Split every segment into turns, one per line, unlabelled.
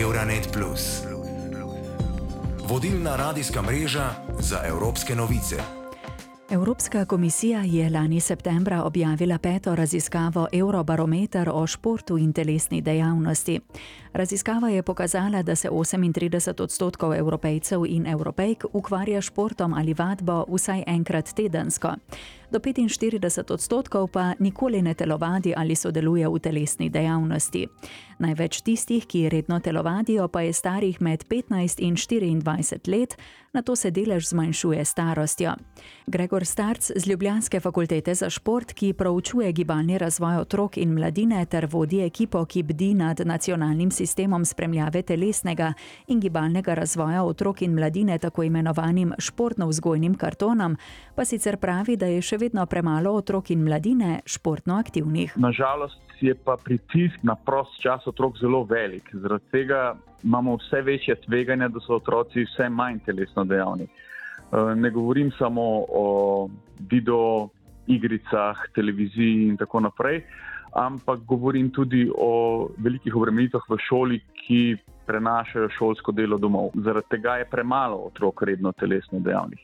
Euronet. Vodilna radijska mreža za evropske novice.
Evropska komisija je lani septembra objavila peto raziskavo Eurobarometer o športu in telesni dejavnosti. Raziskava je pokazala, da se 38 odstotkov evropejcev in evropejk ukvarja športom ali vadbo vsaj enkrat tedensko. Do 45 odstotkov pa nikoli ne telovadi ali sodeluje v telesni dejavnosti. Največ tistih, ki redno telovadijo, pa je starih med 15 in 24 let, na to se delež zmanjšuje starostjo. Gregor Starc z Ljubljanske fakultete za šport, ki proučuje gibalni razvoj otrok in mladine ter vodi ekipo, ki bdi nad nacionalnim sistemom spremljave telesnega in gibalnega razvoja otrok in mladine, tako imenovanim športno-vzgojnim kartonom, pa sicer pravi, da je še vedno premalo otrok in mladine športno aktivnih.
Nažalost je pa pritisk na prost čas otrok zelo velik. Zaradi tega imamo vse večje tveganje, da so otroci vse manj telesno dejavni. Eh, ne govorim samo o video igricah, televiziji in tako naprej, ampak govorim tudi o velikih obremenitvah v šoli, ki prenašajo šolsko delo domov. Zaradi tega je premalo otrok redno telesno dejavnih.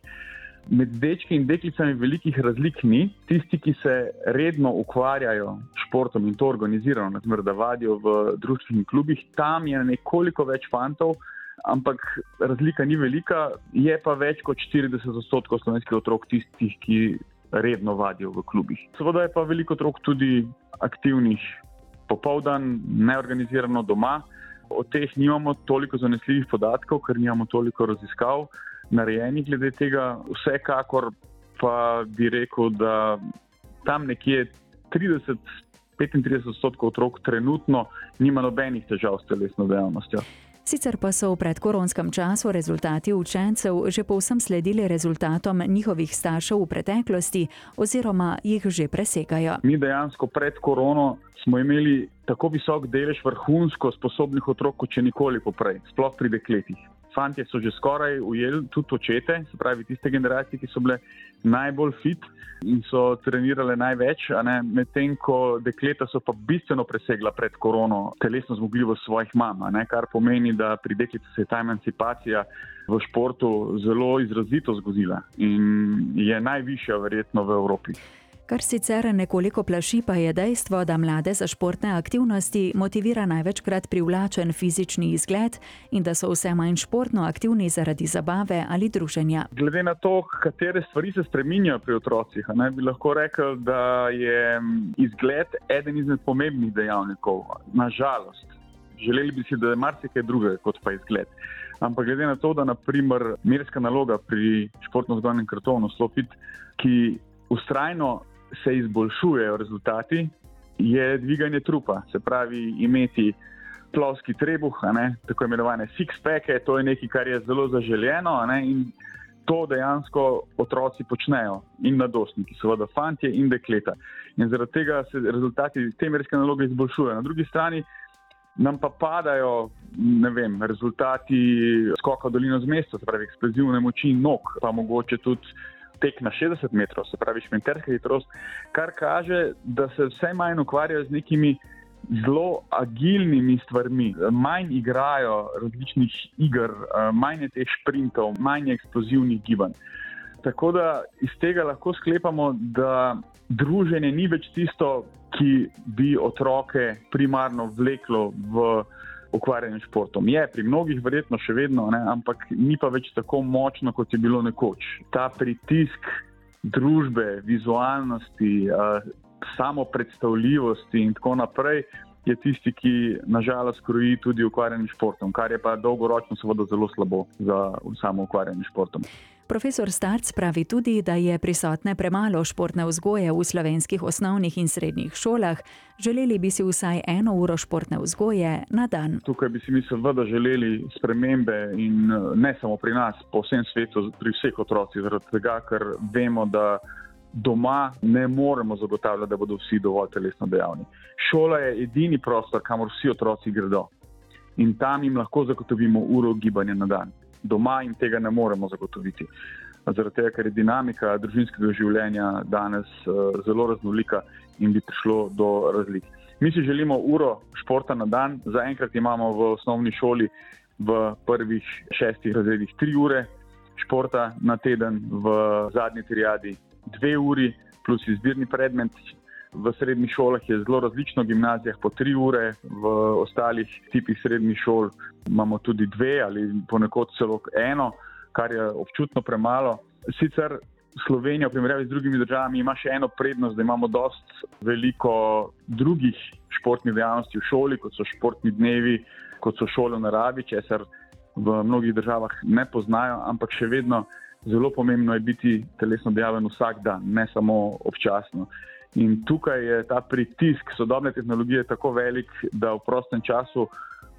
Med dečki in deklicami velikih razlik ni. Tisti, ki se redno ukvarjajo s športom in to organizirano, naprimer, da vadijo v društvenih klubih, tam je nekoliko več fantov, ampak razlika ni velika, je pa več kot 40 odstotkov slovenskih otrok tistih, ki redno vadijo v klubih. Seveda je pa veliko otrok tudi aktivnih popoldan, neorganizirano doma. O teh nimamo toliko zanesljivih podatkov, ker nimamo toliko raziskav narejenih glede tega. Vsekakor pa bi rekel, da tam nekje 30-35 odstotkov otrok trenutno nima nobenih težav s telesno dejavnostjo.
Sicer pa so v predkoronskem času rezultati učencev že povsem sledili rezultatom njihovih staršev v preteklosti oziroma jih že presegajo.
Mi dejansko pred korono smo imeli tako visok delež vrhunsko sposobnih otrok, kot če nikoli poprej, sploh pri dekletih fanti so že skoraj ujeli tudi očete, se pravi tiste generacije, ki so bile najbolj fit in so trenirale največ, medtem ko dekleta so pa bistveno presegla pred korono telesno zmogljivost svojih mam, kar pomeni, da pri deklici se je ta emancipacija v športu zelo izrazito zgodila in je najvišja verjetno v Evropi.
Kar sicer nekoliko plaši, pa je dejstvo, da mlade za športne aktivnosti motivira največkrat privlačen fizični izgled in da so vse manj športno aktivni zaradi zabave ali druženja.
Glede na to, katere stvari se spreminjajo pri otrocih, ne, bi lahko rekel, da je izgled eden izmed pomembnih dejavnikov. Nažalost. Želeli bi si, da je marsikaj drugega kot pa izgled. Ampak glede na to, da naprimer merska naloga pri športno-zgodnem kartonu Slopit, ki ustrajno se izboljšujejo rezultati, je dviganje trupa. Se pravi, imeti plovski trebuh, tako imenovane six-packe, to je nekaj, kar je zelo zaželjeno in to dejansko otroci počnejo in mladostniki, seveda fanti in dekleta. In zaradi tega se rezultati te merske naloge izboljšujejo. Na drugi strani. Nam pa padajo vem, rezultati skoka dolino z mesta, se pravi, eksplozivne moči nog, pa mogoče tudi tek na 60 metrov, se pravi, šminterska hitrost, kar kaže, da se vse manj ukvarjajo z nekimi zelo agilnimi stvarmi, manj igrajo različnih iger, manj je teh sprintov, manj je eksplozivnih gibanj. Tako da iz tega lahko sklepamo, da druženje ni več tisto, ki bi otroke primarno vleklo v ukvarjanje s športom. Je pri mnogih verjetno še vedno, ne, ampak ni pa več tako močno, kot je bilo nekoč. Ta pritisk družbe, vizualnosti, uh, samo predstavljivosti in tako naprej. Je tisti, ki nažalost kroji tudi ukvarjanje s športom, kar je pa dolgoročno, seveda, zelo slabo za samo ukvarjanje s športom.
Profesor Starc pravi tudi, da je prisotne premalo športne vzgoje v slovenskih osnovnih in srednjih šolah. Želeli bi si vsaj eno uro športne vzgoje na dan.
Tukaj bi si mi seveda želeli spremembe in ne samo pri nas, po vsem svetu, pri vseh otrocih, zaradi tega, ker vemo, da doma ne moremo zagotavljati, da bodo vsi dovolj telesno dejavni. Šola je edini prostor, kamor vsi otroci gredo in tam jim lahko zagotovimo uro gibanja na dan doma in tega ne moremo zagotoviti. Zaradi tega, ker je dinamika družinskega življenja danes uh, zelo raznolika in bi prišlo do razlik. Mi si želimo uro športa na dan, zaenkrat imamo v osnovni šoli v prvih šestih razredih tri ure športa na teden, v zadnji triadi dve uri, plus izbirni predmet. V srednjih šolah je zelo različno, v gimnazijah po tri ure, v ostalih tipih srednjih šol imamo tudi dve ali ponekod celo eno, kar je občutno premalo. Sicer Slovenija, v primerjavi z drugimi državami, ima še eno prednost, da imamo dost veliko drugih športnih dejavnosti v šoli, kot so športni dnevi, kot so šole v naravi, česar v mnogih državah ne poznajo, ampak še vedno zelo pomembno je biti telesno dejaven vsak dan, ne samo občasno. In tukaj je ta pritisk sodobne tehnologije tako velik, da v prostem času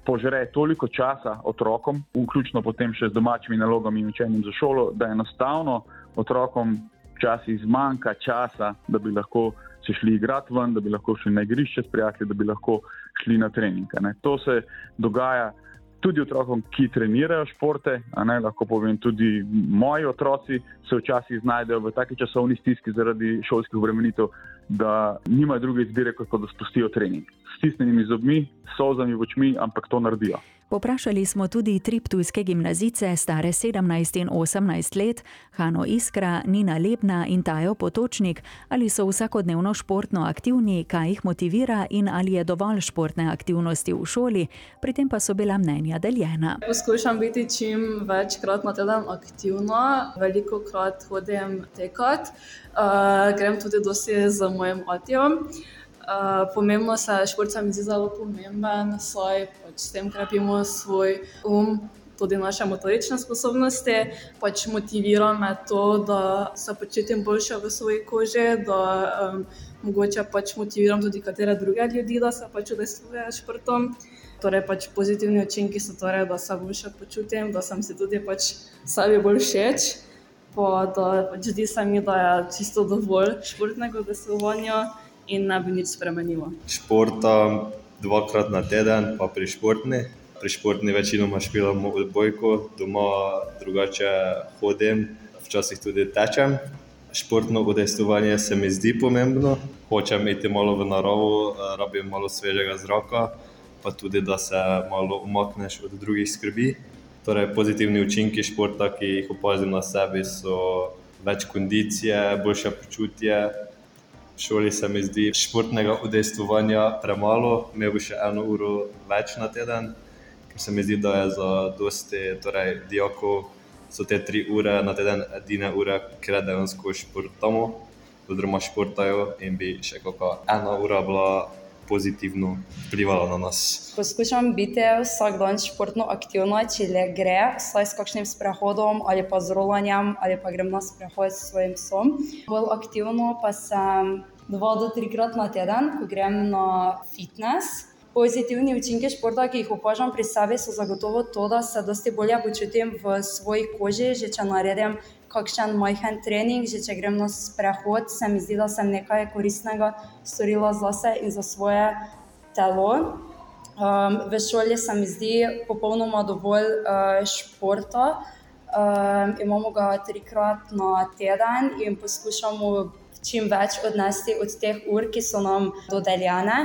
požre toliko časa otrokom, vključno potem še z domačimi nalogami in učenjem za šolo, da enostavno otrokom včasih zmanjka časa, da bi lahko se šli igrati ven, da bi lahko šli na igrišče s prijatelji, da bi lahko šli na treninge. To se dogaja tudi otrokom, ki trenirajo športe. Ne, lahko povem, tudi moji otroci se včasih znajdejo v taki časovni stiski zaradi šolskih obremenitev, da nimajo druge izbire, kot pa da spustijo trening. S stisnjenimi zobmi, solzami v očmi, ampak to naredijo.
Poprašali smo tudi tri tujske gimnazice, stare 17 in 18 let, Hano Iskra, Nina Lebna in Tajo Potočnik, ali so vsakodnevno športno aktivni, kaj jih motivira in ali je dovolj športne aktivnosti v šoli, pri tem pa so bila mnenja deljena.
Poskušam biti čim večkrat na teden aktivna, veliko krat hodim tekat, uh, grem tudi dosti z mojim otijem. Uh, pomembno se šport mi zdi zelo pomemben, saj pač s tem krepimo svoj um, tudi naše motorične sposobnosti. Pač motivira me to, da se počutim boljše v svoji koži, da um, mogoče pač motiviram tudi katere druge ljudi, da se pač udejstvujejo športom. Torej, pač pozitivni učinki so torej, da se boljše počutim, da sem si tudi pač sebi bolj všeč. Pa da pač zdi se mi, da je čisto dovolj športnega udejstvovanja in ne bi nič spremenilo.
Športam dvakrat na teden, pa pri športni. Pri športni večinoma špilam odbojko, doma drugače hodim, včasih tudi tečem. Športno udejstvovanje se mi zdi pomembno. Hočem iti malo v naravo, rabim malo svežega zraka, pa tudi da se malo umakneš od drugih skrbi. Torej, pozitivni učinki športa, ki jih opazim na sebi, so več kondicije, boljše počutje, V šoli se mi zdi športnega udejstvovanja premalo, imel bi še eno uro več na teden, ker se mi zdi, da je za dosti torej, dijakov so te tri ure na teden edine ure, ker dejansko športamo, oziroma športajo in bi še kakšna ena ura bila pozitivno vplivala na nas.
Poskušam biti vsak dan športno aktivna, če le gre, saj s kakšnim sprehodom ali pa z rolanjem ali pa grem na sprehod s svojim psom. Bolj aktivno pa sem dva do trikrat na teden, ko grem na fitness. Pozitivni učinki športa, ki jih opažam pri sebi, so zagotovo to, da se dosti bolje počutim v svoji koži, že če naredim kakšen majhen trening, že če grem na sprehod, se mi zdi, da sem nekaj koristnega storila zase in za svoje telo. Um, v šoli se mi zdi popolnoma dovolj uh, športa. Um, imamo ga trikrat na teden in poskušamo čim več odnesti od teh ur, ki so nam dodeljene.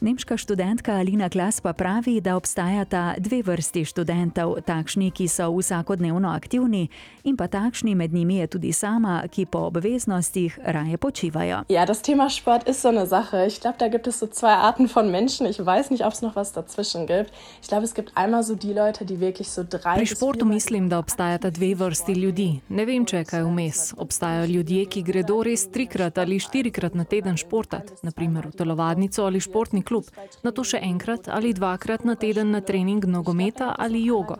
Nemška študentka Alina Klas pa pravi, da obstajata dve vrsti študentov, takšni, ki so vsakodnevno aktivni, in pa takšni, med njimi je tudi sama, ki po obveznostih raje počivajo.
Ja, das Thema Sport ist so eine Sache. Ich glaube, da gibt es so zwei Arten von Menschen. Ich weiß nicht, ob es noch was dazwischen gibt. Ich glaube, es gibt einmal so die Leute, die wirklich so drei.
Pri športu mislim, da obstajata dve vrsti ljudi. Ne vem, če je kaj vmes. Obstajajo ljudje, ki gredo res trikrat ali štirikrat na teden športati, naprimer v telovadnico ali športni klub, na to še enkrat ali dvakrat na teden na trening nogometa ali jogo.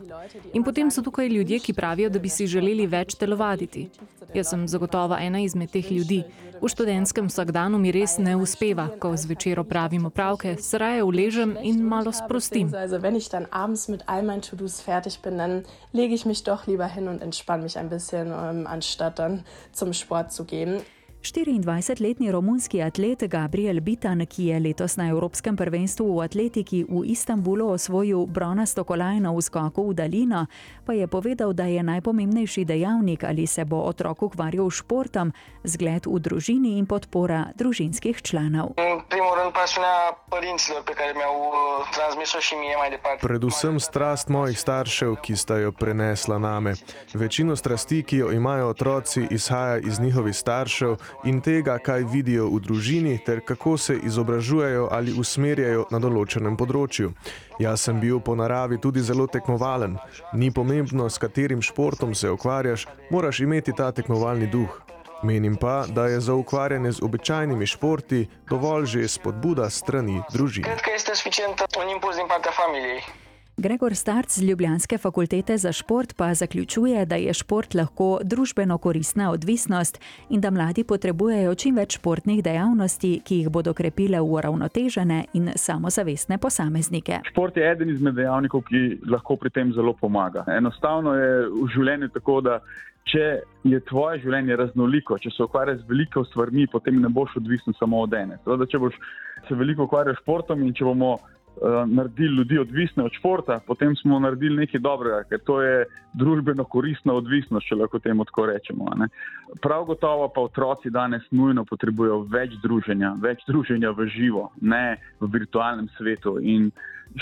In potem so tukaj ljudje, ki pravijo, da bi si želeli več telovaditi. Jaz sem zagotovo ena izmed teh ljudi. V študentskem vsakdanu mi res ne uspeva, ko zvečer opravim opravke, se raje uležem in malo sprostim.
Lege ich mich doch lieber hin und entspanne mich ein bisschen, um, anstatt dann zum Sport zu gehen.
24-letni romunski atlet Gabriel Bitan, ki je letos na Evropskem prvenstvu v atletiki v Istanbulu osvojil bronasto kolajno v skoku v daljino, pa je povedal, da je najpomembnejši dejavnik, ali se bo otrok ukvarjal s športom, zgled v družini in podpora družinskih članov.
Predvsem strast mojih staršev, ki sta jo prenesla name. Večino strasti, ki jo imajo otroci, izhaja iz njihovih staršev in tega, kaj vidijo v družini, ter kako se izobražujejo ali usmerjajo na določenem področju. Jaz sem bil po naravi tudi zelo tekmovalen. Ni pomembno, s katerim športom se ukvarjaš, moraš imeti ta tekmovalni duh. Menim pa, da je za ukvarjanje z običajnimi športi dovolj že spodbuda strani družine.
Gregor Starc z Ljubljanske fakultete za šport pa zaključuje, da je šport lahko družbeno koristna odvisnost in da mladi potrebujejo čim več športnih dejavnosti, ki jih bodo krepile uravnotežene in samozavestne posameznike.
Šport je eden izmed dejavnikov, ki lahko pri tem zelo pomaga. Enostavno je v življenju tako, da če je tvoje življenje raznoliko, če se ukvarjaš z veliko stvarmi, potem ne boš odvisen samo od ene. Teda, če boš se veliko ukvarjal s športom in če bomo naredili ljudi odvisne od športa, potem smo naredili nekaj dobrega, ker to je družbeno koristna odvisnost, če lahko temu tako rečemo. Prav gotovo pa otroci danes nujno potrebujejo več druženja, več druženja v živo, ne v virtualnem svetu. In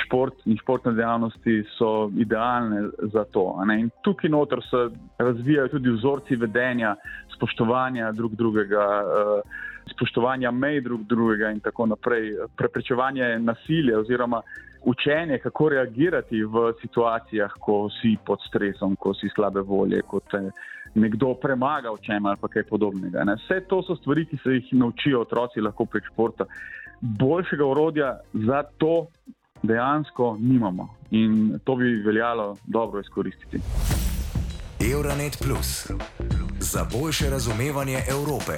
šport in športne dejavnosti so idealne za to. In tukaj noter se razvijajo tudi vzorci vedenja, spoštovanja drug drugega. Uh, spoštovanja mej drug drugega in tako naprej, preprečevanje nasilja oziroma učenje, kako reagirati v situacijah, ko si pod stresom, ko si slabe volje, ko te nekdo premaga v čem ali kaj podobnega. Ne. Vse to so stvari, ki se jih naučijo otroci lahko prek športa. Boljšega orodja za to dejansko nimamo in to bi veljalo dobro izkoristiti.
Euronet Plus za boljše razumevanje Evrope.